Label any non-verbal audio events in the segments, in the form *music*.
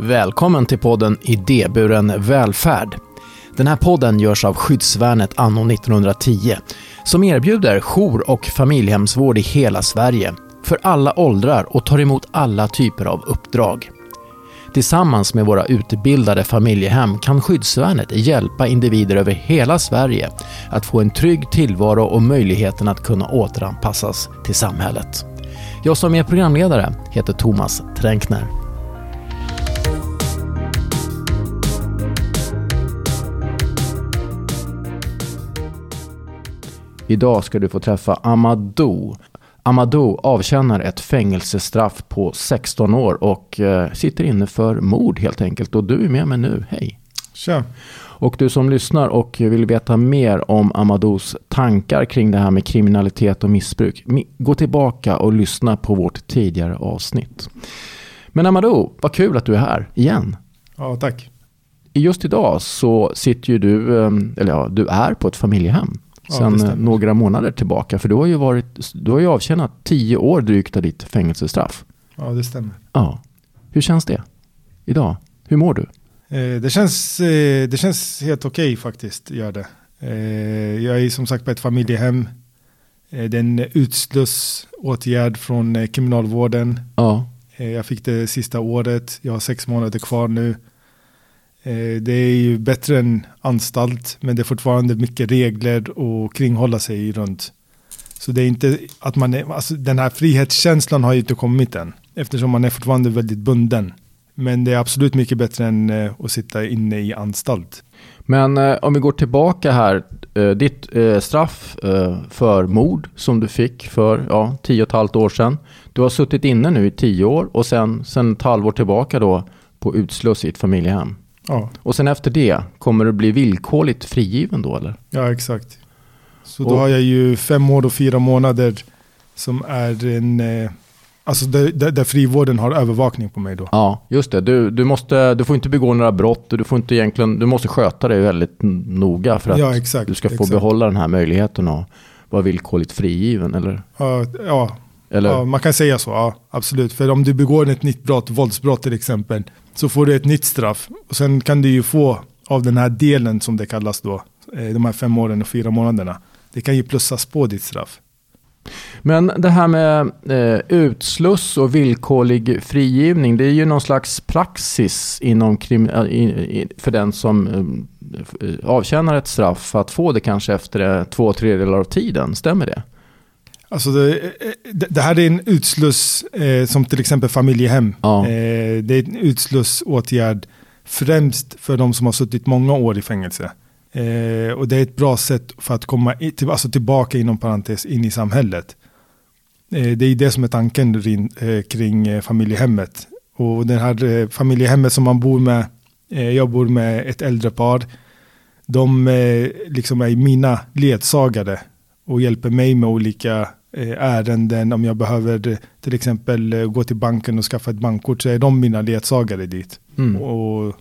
Välkommen till podden Idéburen välfärd. Den här podden görs av Skyddsvärnet anno 1910 som erbjuder jour och familjehemsvård i hela Sverige för alla åldrar och tar emot alla typer av uppdrag. Tillsammans med våra utbildade familjehem kan Skyddsvärnet hjälpa individer över hela Sverige att få en trygg tillvaro och möjligheten att kunna återanpassas till samhället. Jag som är programledare heter Thomas Tränkner. Idag ska du få träffa Amadou. Amadou avtjänar ett fängelsestraff på 16 år och eh, sitter inne för mord helt enkelt. Och du är med mig nu. Hej! Tja! Och du som lyssnar och vill veta mer om Amadous tankar kring det här med kriminalitet och missbruk. Gå tillbaka och lyssna på vårt tidigare avsnitt. Men Amadou, vad kul att du är här igen. Ja, tack. Just idag så sitter ju du, eh, eller ja, du är på ett familjehem sedan ja, några månader tillbaka. För du har ju, varit, du har ju avtjänat tio år drygt av ditt fängelsestraff. Ja, det stämmer. Ja. Hur känns det idag? Hur mår du? Eh, det, känns, eh, det känns helt okej okay, faktiskt, gör det. Eh, jag är som sagt på ett familjehem. Eh, det är en utslussåtgärd från eh, kriminalvården. Ja. Eh, jag fick det sista året. Jag har sex månader kvar nu. Eh, det är ju bättre än anstalt, men det är fortfarande mycket regler och kringhålla sig runt. Så det är inte att man är, alltså den här frihetskänslan har ju inte kommit än, eftersom man är fortfarande väldigt bunden. Men det är absolut mycket bättre än eh, att sitta inne i anstalt. Men eh, om vi går tillbaka här, eh, ditt eh, straff eh, för mord som du fick för ja, tio och ett halvt år sedan. Du har suttit inne nu i tio år och sen, sen ett halvår tillbaka då på utsluss i ett familjehem. Ja. Och sen efter det, kommer du bli villkorligt frigiven då eller? Ja, exakt. Så och, då har jag ju fem år och fyra månader som är en... Eh, alltså där, där, där, frivården har övervakning på mig då. Ja, just det. Du, du, måste, du får inte begå några brott och du, får inte egentligen, du måste sköta dig väldigt noga för att ja, exakt, du ska få exakt. behålla den här möjligheten att vara villkorligt frigiven, eller? Ja, ja. Eller? ja, man kan säga så. Ja, absolut. För om du begår ett nytt brott, våldsbrott till exempel, så får du ett nytt straff. Och sen kan du ju få av den här delen som det kallas då, eh, de här fem åren och fyra månaderna. Det kan ju plussas på ditt straff. Men det här med eh, utsluss och villkorlig frigivning, det är ju någon slags praxis inom krim, eh, för den som eh, avtjänar ett straff att få det kanske efter två tredjedelar av tiden. Stämmer det? Alltså det, det, här är en utsluss eh, som till exempel familjehem. Ja. Eh, det är en utslussåtgärd främst för de som har suttit många år i fängelse. Eh, och det är ett bra sätt för att komma i, till, alltså tillbaka inom parentes in i samhället. Eh, det är det som är tanken rin, eh, kring eh, familjehemmet. Och det här familjehemmet som man bor med, jag bor med ett äldre par. De liksom är mina ledsagare och hjälper mig med olika Eh, ärenden, om jag behöver eh, till exempel eh, gå till banken och skaffa ett bankkort så är de mina ledsagare dit. Mm. Och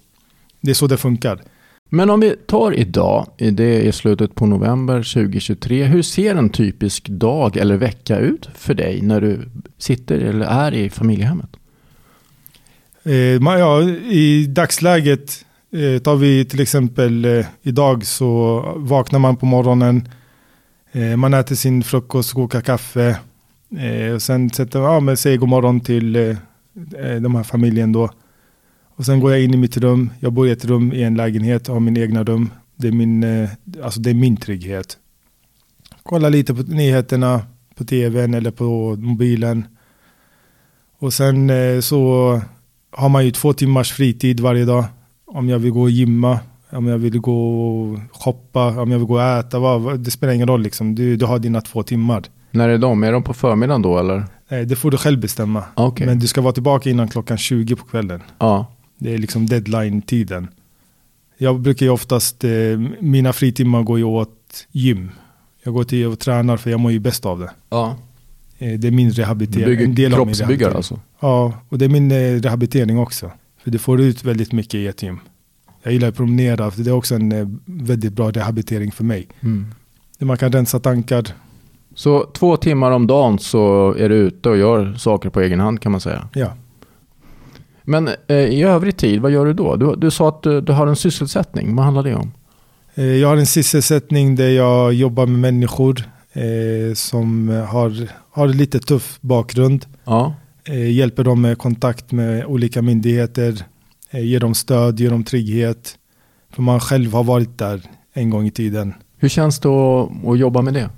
det är så det funkar. Men om vi tar idag, det är slutet på november 2023. Hur ser en typisk dag eller vecka ut för dig när du sitter eller är i familjehemmet? Eh, ja, I dagsläget eh, tar vi till exempel eh, idag så vaknar man på morgonen Eh, Eh, man äter sin frukost, kokar kaffe. Eh, och sen sätter, ja, men säger god morgon till eh, eh, de här familjen då. Och sen går jag in i mitt rum. Jag bor i ett rum i en lägenhet, har min egna rum. Det är min, eh, alltså det är min trygghet. Kolla lite på nyheterna på tvn eller på mobilen. Och sen så har man ju två timmars fritid varje dag. Om jag vill gå och gymma om jag vill gå och shoppa, om jag vill gå och äta, vad, det spelar ingen roll liksom. Du, du har dina två timmar. När är de? Är de på förmiddagen då eller? Nej, det får du själv bestämma. Okay. Men du ska vara tillbaka innan klockan 20 på kvällen. Ja. Det är liksom deadline-tiden. Jag brukar ju oftast, eh, mina fritimmar går ju åt gym. Jag går till och tränar för jag mår ju bäst av det. Ja. Eh, det är min rehabilitering. Du bygger kroppsbyggare alltså? Ja, och det är min eh, rehabilitering också. För du får ut väldigt mycket i ett gym. Jag gillar att promenera, för det är också en eh, väldigt bra rehabilitering för mig. Mm. Man kan rensa tankar. Så två timmar om dagen så är du ute och gör saker på egen hand kan man säga? Ja. Men eh, i övrig tid, vad gör du då? Du, du sa att du, du har en sysselsättning. Vad handlar det om? Eh, jag har en sysselsättning där jag jobbar med människor eh, som har, har lite tuff bakgrund. Ja. Eh, hjälper dem med kontakt med olika myndigheter, eh, ger dem stöd, ger dem trygghet. För man själv har varit där en gång i tiden. Hur känns det att, att jobba med det?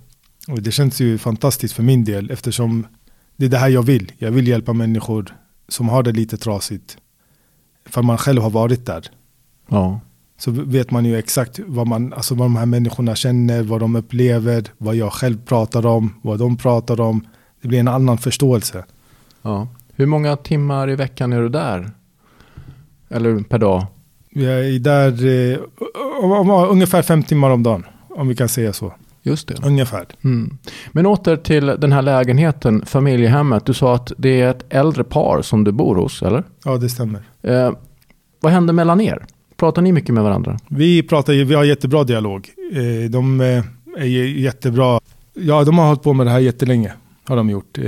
Och det känns ju fantastiskt för min del eftersom det är det här jag vill. Jag vill hjälpa människor som har det lite trasigt. För man själv har varit där. Ja. Så vet man ju exakt vad, man, alltså vad de här människorna känner, vad de upplever, vad jag själv pratar om, vad de pratar om. Det blir en annan förståelse. ja. Hur många timmar i veckan är du där? Eller per dag? Jag är där eh, om- om- ungefär fem timmar om dagen. Om vi kan säga så. Just det. Ungefär. Mm. Men åter till den här lägenheten, familjehemmet. Du sa att det är ett äldre par som du bor hos, eller? Ja, det stämmer. Eh, vad hände mellan er? Pratar ni mycket med varandra? Vi pratar vi har jättebra dialog. Eh, De eh, är jättebra. Ja, de har hållit på med det här jättelänge. Har de gjort. Eh,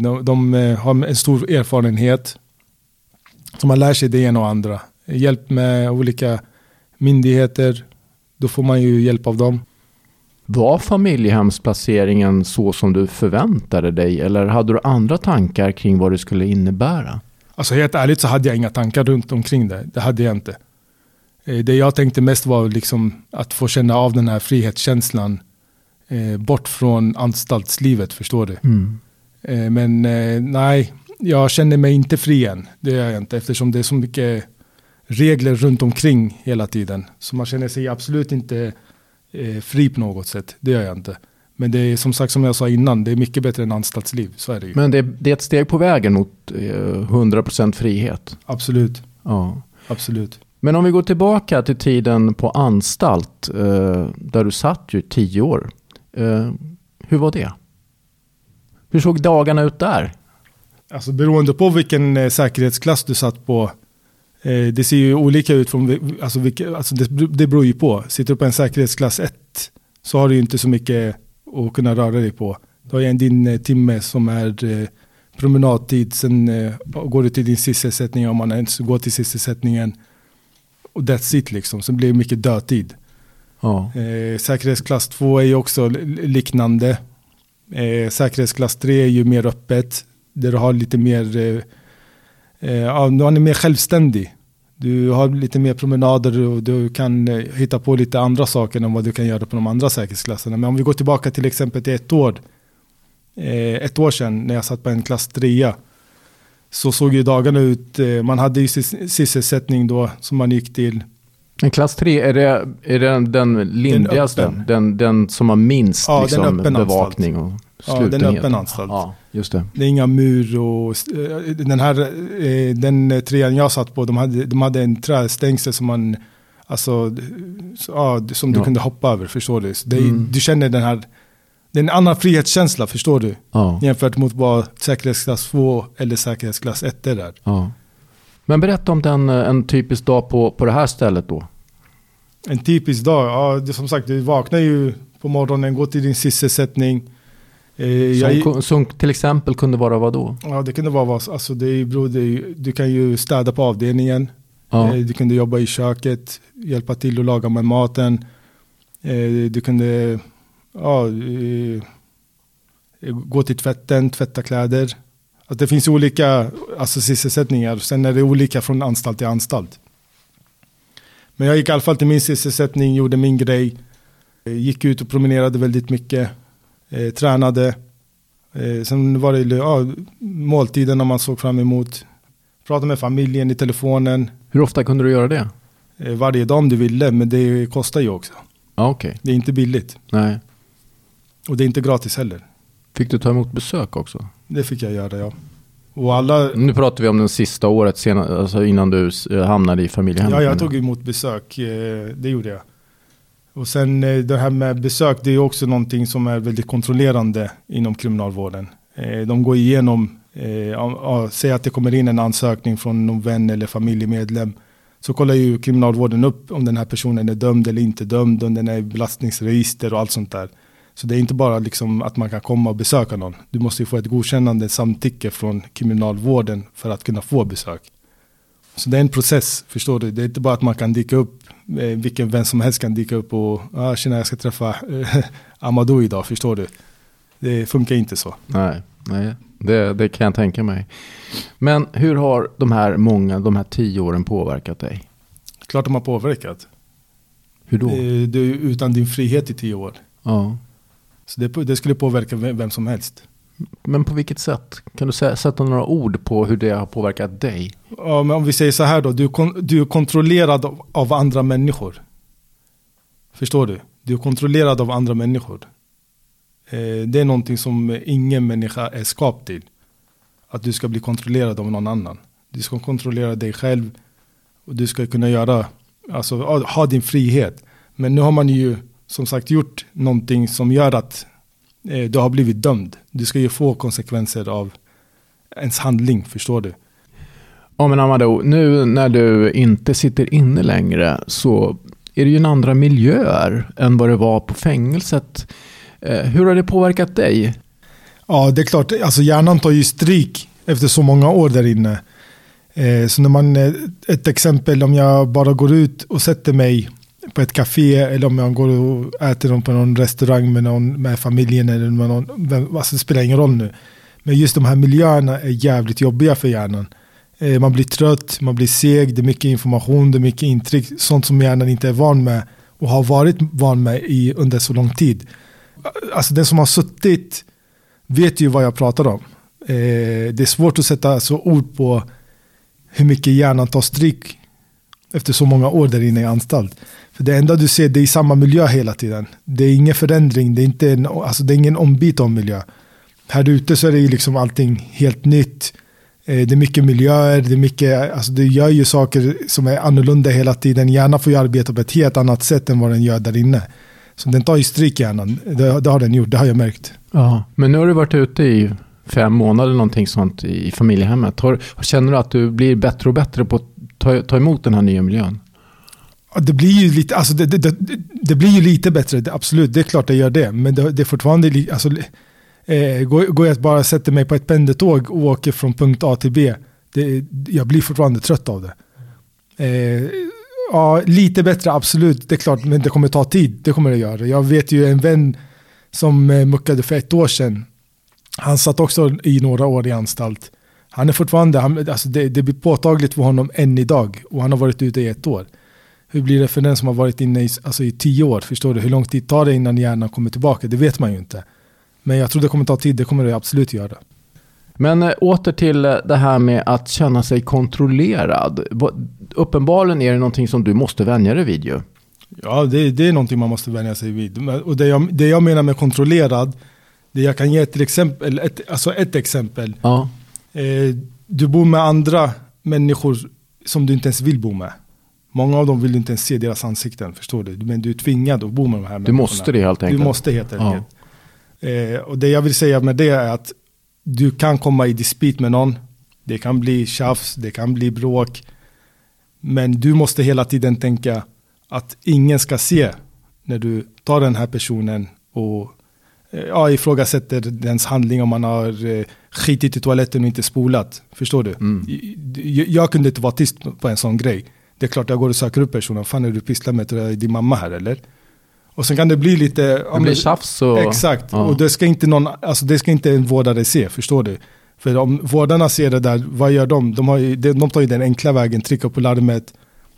De, de eh, har en stor erfarenhet. Som man lär sig det ena och andra. Hjälp med olika myndigheter. Då får man ju hjälp av dem. Var familjehemsplaceringen så som du förväntade dig? Eller hade du andra tankar kring vad det skulle innebära? Alltså helt ärligt så hade jag inga tankar runt omkring det. Det hade jag inte. Eh, Det jag tänkte mest var liksom att få känna av den här frihetskänslan. eh, Bort från anstaltslivet, förstår du? Eh, Men nej, jag känner mig inte fri än. Det gör jag inte eftersom det är så mycket regler runt omkring hela tiden. Så man känner sig absolut inte eh, fri på något sätt. Det gör jag inte. Men det är som sagt som jag sa innan, det är mycket bättre än anstaltsliv. Så är det ju. Men det, det är ett steg på vägen mot eh, 100% frihet. Absolut, Ja. absolut. Men om vi går tillbaka till tiden på anstalt, eh, där du satt ju tio år. Eh, hur var det? Hur såg dagarna ut där? Alltså beroende på vilken eh, säkerhetsklass du satt på. Eh, det ser ju olika ut från, alltså, vilka, alltså det, det beror ju på. Sitter du på en säkerhetsklass 1 så har du ju inte så mycket att kunna röra dig på. Du har ju din eh, timme som är eh, promenadtid, sen eh, går du till din sysselsättning om man ens går till sysselsättningen. Och that's it liksom, så blir det mycket dödtid. Ja. Eh, säkerhetsklass 2 är ju också li- liknande. Eh, säkerhetsklass 3 är ju mer öppet. Där du har lite mer, eh, eh, ja, du är mer självständig. Du har lite mer promenader och du kan eh, hitta på lite andra saker än vad du kan göra på de andra säkerhetsklasserna. Men om vi går tillbaka till exempel till ett år. Eh, ett år sedan när jag satt på en klass 3 så såg ju dagarna ut, eh, man hade ju sys- sysselsättning då som man gick till. En klass 3, är det, är det den, den lindrigaste? öppen. Den, den som har minst Ja, den liksom, bevakning och Ja, den är öppen anstalt. Ja, just det. Det är inga mur och eh, den här eh, den trean jag satt på, de hade, de hade en trästängsel som man, alltså, så, ja, som du Ja. kunde hoppa över, förstår du? Det, Mm. Du känner den här, det är en annan frihetskänsla, förstår du? Ja, Jämfört mot vad säkerhetsklass 2 eller säkerhetsklass 1 är där. ja. Men berätta om den, eh, en typisk dag på, på det här stället då. En typisk dag, ja, det, som sagt, du vaknar ju på morgonen, går till din sysselsättning. Eh, jag, Som, som till exempel kunde vara vad då? ja, det kunde vara, vad- alltså det ju- du kan ju städa på avdelningen. Ja. Eh, Du kunde jobba i köket, hjälpa till att laga med maten. Eh, Du kunde ja, gå till tvätten, tvätta kläder. Att det finns olika alltså, sysselsättningar. Sen är det olika från anstalt till anstalt. Men jag gick i alla fall till min sysselsättning, gjorde min grej. Gick ut och promenerade väldigt mycket. Eh, tränade. Eh, sen var det ja, måltiderna man såg fram emot. Pratade med familjen i telefonen. Hur ofta kunde du göra det? Eh, varje dag om du ville, men det kostar ju också. Ja, okej. Det är inte billigt. Nej. Och det är inte gratis heller. Fick du ta emot besök också? Det fick jag göra, ja. Och alla, Nu pratar vi om den sista året senare, alltså innan du hamnade i familjehemmet. ja, jag tog emot besök, eh, det gjorde jag. Och sen eh, det här med besök, det är också någonting som är väldigt kontrollerande inom kriminalvården. Eh, de går igenom, eh, säg att det kommer in en ansökning från någon vän eller familjemedlem. Så kollar ju kriminalvården upp om den här personen är dömd eller inte dömd, om den är i belastningsregister och allt sånt där. Så det är inte bara liksom att man kan komma och besöka någon. Du måste ju få ett godkännande samtycke från kriminalvården för att kunna få besök. Så det är en process, förstår du? Det är inte bara att man kan dyka upp, eh, vilken vem som helst kan dyka upp och, ah, tjena jag ska träffa eh, *laughs* Amadou idag, förstår du? Det funkar inte så. Nej, nej det, det kan jag tänka mig. Men hur har de här många, de här tio åren påverkat dig? Klart de har påverkat. Hur då? Eh, Du är utan din frihet i tio år. Ja. Så det, det skulle påverka vem, vem som helst. Men på vilket sätt? Kan du sätta några ord på hur det har påverkat dig? Ja, men om vi säger så här då, du, är kon- du är kontrollerad av, av andra människor. Förstår du? Du är kontrollerad av andra människor. Eh, det är någonting som ingen människa är skapt till. Att du ska bli kontrollerad av någon annan. Du ska kontrollera dig själv och du ska kunna göra, alltså ha- din frihet. Men nu har man ju som sagt gjort någonting som gör att du har blivit dömd. Du ska ju få konsekvenser av ens handling, förstår du? Ja men Amadou, nu när du inte sitter inne längre så är det ju en andra miljöer än vad det var på fängelset. Eh, Hur har det påverkat dig? Ja, det är klart. Alltså hjärnan tar ju stryk efter så många år där inne. Eh, så när man, eh, ett exempel om jag bara går ut och sätter mig på ett café eller om jag går och äter dem på någon restaurang med, någon, med familjen eller med någon, alltså det spelar ingen roll nu. Men just de här miljöerna är jävligt jobbiga för hjärnan. Eh, man blir trött, man blir seg, det är mycket information, det är mycket intryck, sånt som hjärnan inte är van med och har varit van med i, under så lång tid. Alltså den som har suttit vet ju vad jag pratar om. Eh, det är svårt att sätta så ord på hur mycket hjärnan tar stryk efter så många år där inne i anstalt. För det enda du ser det är samma miljö hela tiden. Det är ingen förändring, det är, inte en, alltså det är ingen ombyte av miljö. Här ute så är det ju liksom allting helt nytt. Eh, det är mycket miljöer, det är mycket, alltså det gör ju saker som är annorlunda hela tiden. Hjärnan får ju arbeta på ett helt annat sätt än vad den gör där inne. Så den tar ju stryk hjärnan, det, det har den gjort, det har jag märkt. Ja. Men nu har du varit ute i fem månader någonting sånt i familjehemmet. Har, känner du att du blir bättre och bättre på att ta, ta emot den här nya miljön? Det blir ju lite, alltså det, det, det, det blir ju lite bättre, det, absolut, det är klart det gör det. Men det, det är fortfarande, alltså, eh, går, går jag bara och sätter mig på ett pendeltåg och åker från punkt A till B, det, jag blir fortfarande trött av det. Eh, ja, lite bättre, absolut, det är klart, men det kommer ta tid, det kommer det göra. Jag vet ju en vän som eh, muckade för ett år sedan, han satt också i några år i anstalt. Han är fortfarande, han, alltså det, det blir påtagligt för honom än idag och han har varit ute i ett år. Hur blir det för den som har varit inne i, alltså i tio år? Förstår du? Hur lång tid tar det innan hjärnan kommer tillbaka? Det vet man ju inte. Men jag tror det kommer ta tid, det kommer det absolut göra. Men eh, åter till eh, det här med att känna sig kontrollerad. Uppenbarligen är det någonting som du måste vänja dig vid ju. Ja, det, det är någonting man måste vänja sig vid. Och det jag, det jag menar med kontrollerad, det jag kan ge till exempel, ett, alltså ett exempel. Ja. Eh, du bor med andra människor som du inte ens vill bo med. Många av dem vill du inte ens se deras ansikten, förstår du? Men du är tvingad att bo med de här Du måste det helt Du enkelt. måste helt Ja. enkelt. Eh, och det jag vill säga med det är att du kan komma i dispyt med någon. Det kan bli tjafs, det kan bli bråk. Men du måste hela tiden tänka att ingen ska se när du tar den här personen och ja, ifrågasätter dens handling om man har eh, skitit i toaletten och inte spolat. Förstår du? Mm. Jag, jag kunde inte vara tyst på en sån grej. Det är klart jag går och söker upp personen. Fan är du pysslar med? Är din mamma här eller? Och sen kan det bli lite... Det blir tjafs och... Exakt, Ja. och det ska, inte någon, alltså det ska inte en vårdare se, förstår du? För om vårdarna ser det där, vad gör de? De, har ju, de, de tar ju den enkla vägen, trycker på larmet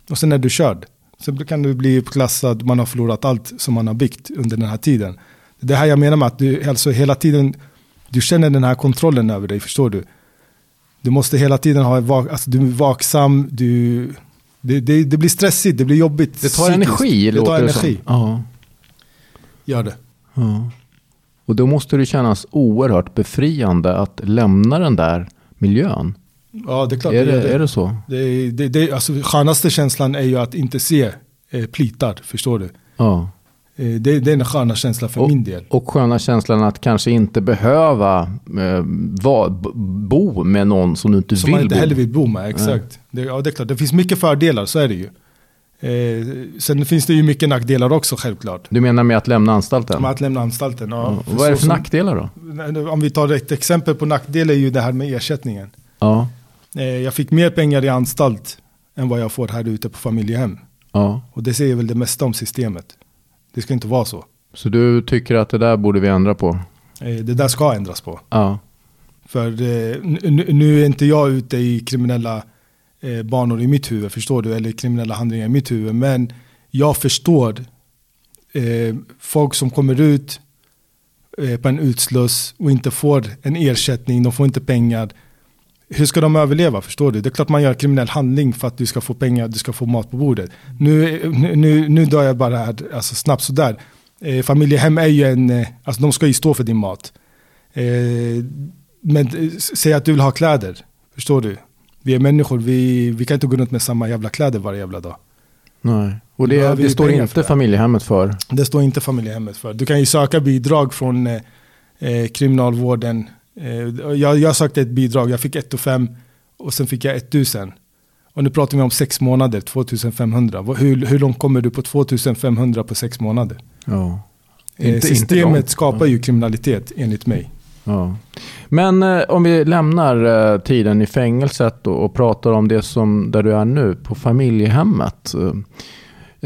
och sen är du körd. Sen kan du bli klassad, man har förlorat allt som man har byggt under den här tiden. Det här jag menar med att du alltså hela tiden, du känner den här kontrollen över dig, förstår du? Du måste hela tiden ha, alltså du är vaksam, du, det, det, det blir stressigt, det blir jobbigt. Det tar psykiskt. energi, Det tar energi, det. Ja. gör det. ja. Och då måste det kännas oerhört befriande att lämna den där miljön. Ja, det är klart. Är det det, är det så? Det, det, det, alltså, skönaste känslan är ju att inte se eh, plitar, förstår du? Ja. Eh, det, är en sköna känsla för min del. Och sköna känslan att kanske inte behöva eh, va, bo med någon som du inte Som vill man inte bo heller vill bo med, exakt. Det, ja, det är klart, det finns mycket fördelar, så är det ju. Eh, sen finns det ju mycket nackdelar också, självklart. Du menar med att lämna anstalten? Med att lämna anstalten. Ja. Och vad är det för som- nackdelar då? Om vi tar ett exempel på nackdel är ju det här med ersättningen. Ja. Eh, jag fick mer pengar i anstalt än vad jag får här ute på familjehem. Ja. Och det säger väl det mesta om systemet. Det ska inte vara så. Så du tycker att det där borde vi ändra på? Eh, Det där ska ändras på. Ja. För eh, nu, är inte jag ute i kriminella eh, banor i mitt huvud, förstår du? Eller kriminella handlingar i mitt huvud. Men jag förstår folk som kommer ut på en utsluss och inte får en ersättning, de får inte pengar. Hur ska de överleva? Förstår du? Det är klart man gör kriminell handling för att du ska få pengar, du ska få mat på bordet. Nu, nu, nu, drar jag bara här, alltså snabbt sådär. Eh, familjehem är ju en, eh, alltså de ska ju stå för din mat. Eh, men eh, säg att du vill ha kläder, förstår du? Vi är människor, vi, vi kan inte gå runt med samma jävla kläder varje jävla dag. Nej. Och det, det står för inte det. familjehemmet för? Det står inte familjehemmet för. Du kan ju söka bidrag från eh, eh, kriminalvården. Eh, jag, jag sökte ett bidrag, jag fick 1 och 5 och sen fick jag 1000. Och nu pratar vi om sex månader, 2500. Vad- Hur, hur långt kommer du på 2500 på sex månader? Ja. Eh, Inte- inte systemet långt. skapar ju kriminalitet enligt mig. ja. Men eh, om vi lämnar eh, tiden i fängelset och, och pratar om det som där du är nu, på familjehemmet. Eh, eh,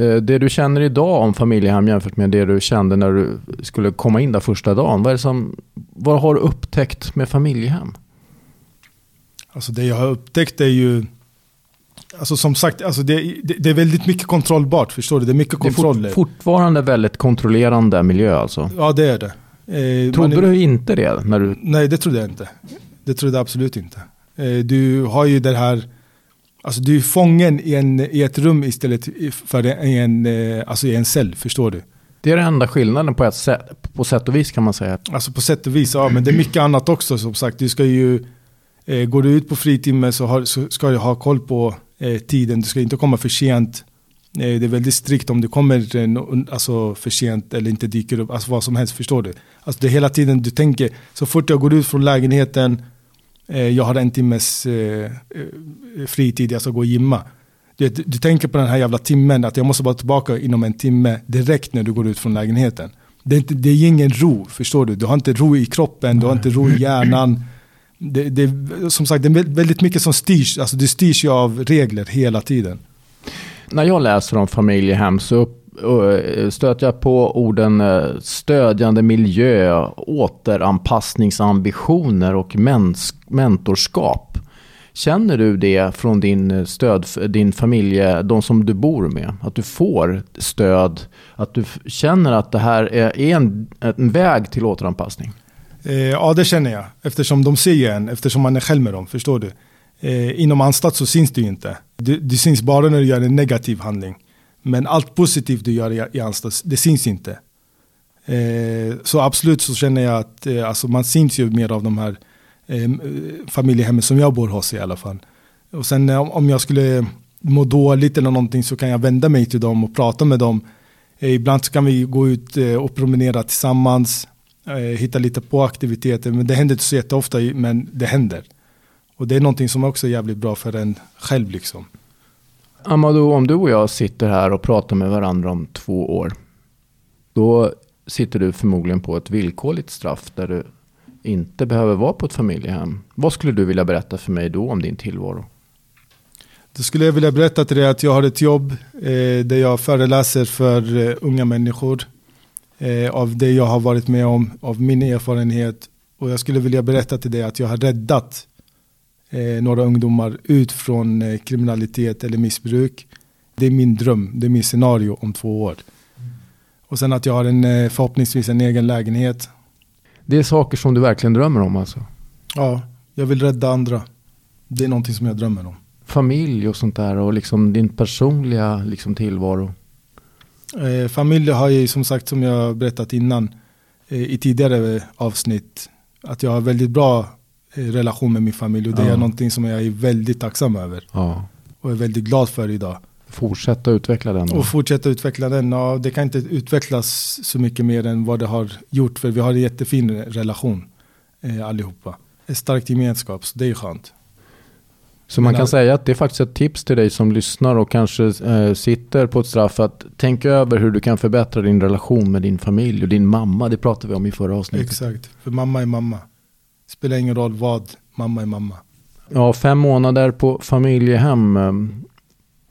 det du känner idag om familjehem jämfört med det du kände när du skulle komma in där första dagen. Vad, som, vad har du upptäckt med familjehem? Alltså det jag har upptäckt är ju, alltså som sagt, alltså det, det, det är väldigt mycket kontrollbart, förstår du? Det är mycket Det är kontroller. fort, fortfarande väldigt kontrollerande miljö alltså. Ja det är det. Eh, Trodde man du inte det? När du, Nej, det trodde jag inte. Det trodde jag absolut inte. Eh, Du har ju det här, alltså du är fången i, en, i ett rum istället för i en, eh, alltså i en cell, förstår du? det är den enda skillnaden på, ett sätt, på sätt och vis kan man säga. Alltså på sätt och vis, ja, men det är mycket annat också som sagt. Du ska ju, eh, går du ut på fritimme så, har, så ska du ha koll på eh, tiden. Du ska inte komma för sent. Eh, det är väldigt strikt om du kommer eh, alltså, för sent eller inte dyker upp. Alltså vad som helst, förstår du? Alltså det är hela tiden du tänker, så fort jag går ut från lägenheten, jag har en timmes eh, eh, fritid, jag ska gå och gymma. Du, du tänker på den här jävla timmen, att jag måste vara tillbaka inom en timme direkt när du går ut från lägenheten. Det är, inte, det är ingen ro, förstår du? Du har inte ro i kroppen, du har inte ro i hjärnan. Det, det, som sagt, det är väldigt mycket som styrs, alltså du styrs ju av regler hela tiden. När jag läser om familjehem så upp- eh, Eh, stöter jag på orden eh, stödjande miljö, återanpassningsambitioner och mentorskap. Känner du det från din eh, stöd, din familj, de som du bor med? Att du får stöd, att du känner att det här är en, en väg till återanpassning? Eh, ja, det känner jag. Eftersom de ser en, eftersom man är själv med dem, förstår du? Eh, inom anstalt så syns det ju inte. Det, du syns bara när du gör en negativ handling. Men allt positivt du gör i, i anstalt, det syns inte. Eh, så absolut så känner jag att eh, alltså man syns ju mer av de här eh, eh familjehemmen som jag bor hos i alla fall. Och sen eh, om, om jag skulle må dåligt eller någonting så kan jag vända mig till dem och prata med dem. Eh, ibland så kan vi gå ut eh, och promenera tillsammans, eh, hitta lite på aktiviteter. Men det händer inte så jätteofta, men det händer. Och det är någonting som också är jävligt bra för en själv liksom. Amadou, om du och jag sitter här och pratar med varandra om två år. Då sitter du förmodligen på ett villkorligt straff där du inte behöver vara på ett familjehem. Vad skulle du vilja berätta för mig då om din tillvaro? Då skulle jag vilja berätta till dig att jag har ett jobb eh, där jag föreläser för eh, unga människor. Eh, av det jag har varit med om, av min erfarenhet. Och jag skulle vilja berätta till dig att jag har räddat eh, några ungdomar ut från eh, kriminalitet eller missbruk. Det är min dröm, det är min scenario om två år. Och sen att jag har en, eh, förhoppningsvis en egen lägenhet. Det är saker som du verkligen drömmer om alltså? Ja, jag vill rädda andra. Det är någonting som jag drömmer om. Familj och sånt där och liksom din personliga liksom tillvaro. Eh, familj har jag ju som sagt som jag berättat innan eh, i tidigare eh, avsnitt att jag har väldigt bra relation med min familj och det Ja. är någonting som jag är väldigt tacksam över Ja. och är väldigt glad för idag. Fortsätta utveckla den. Då. Och fortsätta utveckla den. Ja, det kan inte utvecklas så mycket mer än vad det har gjort för vi har en jättefin relation eh, allihopa. Ett starkt gemenskap, så det är skönt. Så man kan säga att det är faktiskt ett tips till dig som lyssnar och kanske eh, sitter på ett straff att tänk över hur du kan förbättra din relation med din familj och din mamma. Det pratade vi om i förra avsnittet. Exakt, för mamma är mamma. Spelar ingen roll vad, mamma är mamma. Ja, fem månader på familjehem. eh,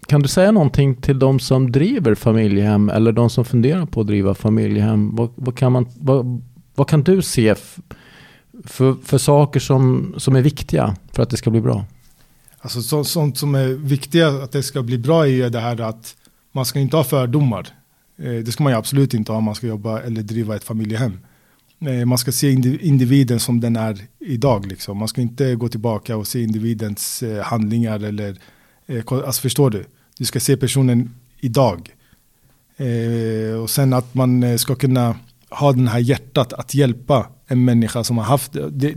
kan du säga någonting till de som driver familjehem eller de som funderar på att driva familjehem? Vad, vad kan, man, vad, vad kan du se för, för saker som, som är viktiga för att det ska bli bra? Alltså så, sånt som är viktigt att det ska bli bra är det här att man ska inte ha fördomar. Eh, det ska man ju absolut inte ha om man ska jobba eller driva ett familjehem. Man ska se individen som den är idag. Liksom. Man ska inte gå tillbaka och se individens eh, handlingar. Eller, eh, alltså förstår du? Du ska se personen idag. Eh, och sen att man eh, ska kunna ha den här hjärtat att hjälpa en människa som har haft det. Det,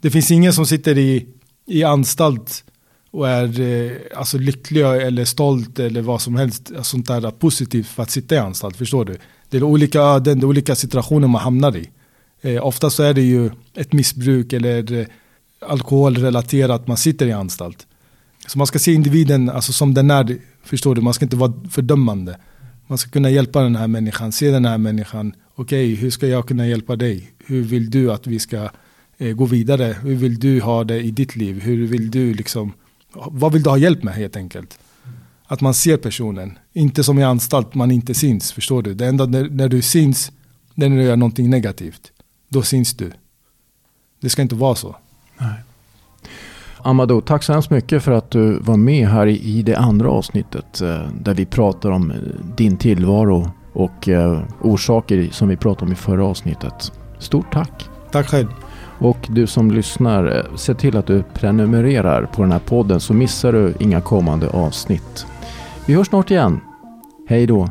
det, finns ingen som sitter i, i anstalt och är eh, alltså lycklig eller stolt eller vad som helst alltså, sånt där positivt för att sitta i anstalt. Förstår du? Det är olika öden, det är olika situationer man hamnar i. Eh, ofta så är det ju ett missbruk eller eh, alkoholrelaterat man sitter i anstalt. Så man ska se individen alltså, som den är, förstår du? Man ska inte vara fördömande. Man ska kunna hjälpa den här människan, se den här människan. Okej, okay, hur ska jag kunna hjälpa dig? Hur vill du att vi ska eh, gå vidare? Hur vill du ha det i ditt liv? Hur vill du liksom vad vill du ha hjälp med helt enkelt? Att man ser personen, inte som i anstalt, man inte syns, förstår du? Det enda när, när du syns, det är när du gör någonting negativt. Då syns du. Det ska inte vara så. Nej. Amadou, tack så hemskt mycket för att du var med här i det andra avsnittet eh, där vi pratar om eh, din tillvaro och eh, orsaker som vi pratade om i förra avsnittet. Stort tack! Tack själv! Och du som lyssnar, se till att du prenumererar på den här podden så missar du inga kommande avsnitt. Vi hörs snart igen. Hej då!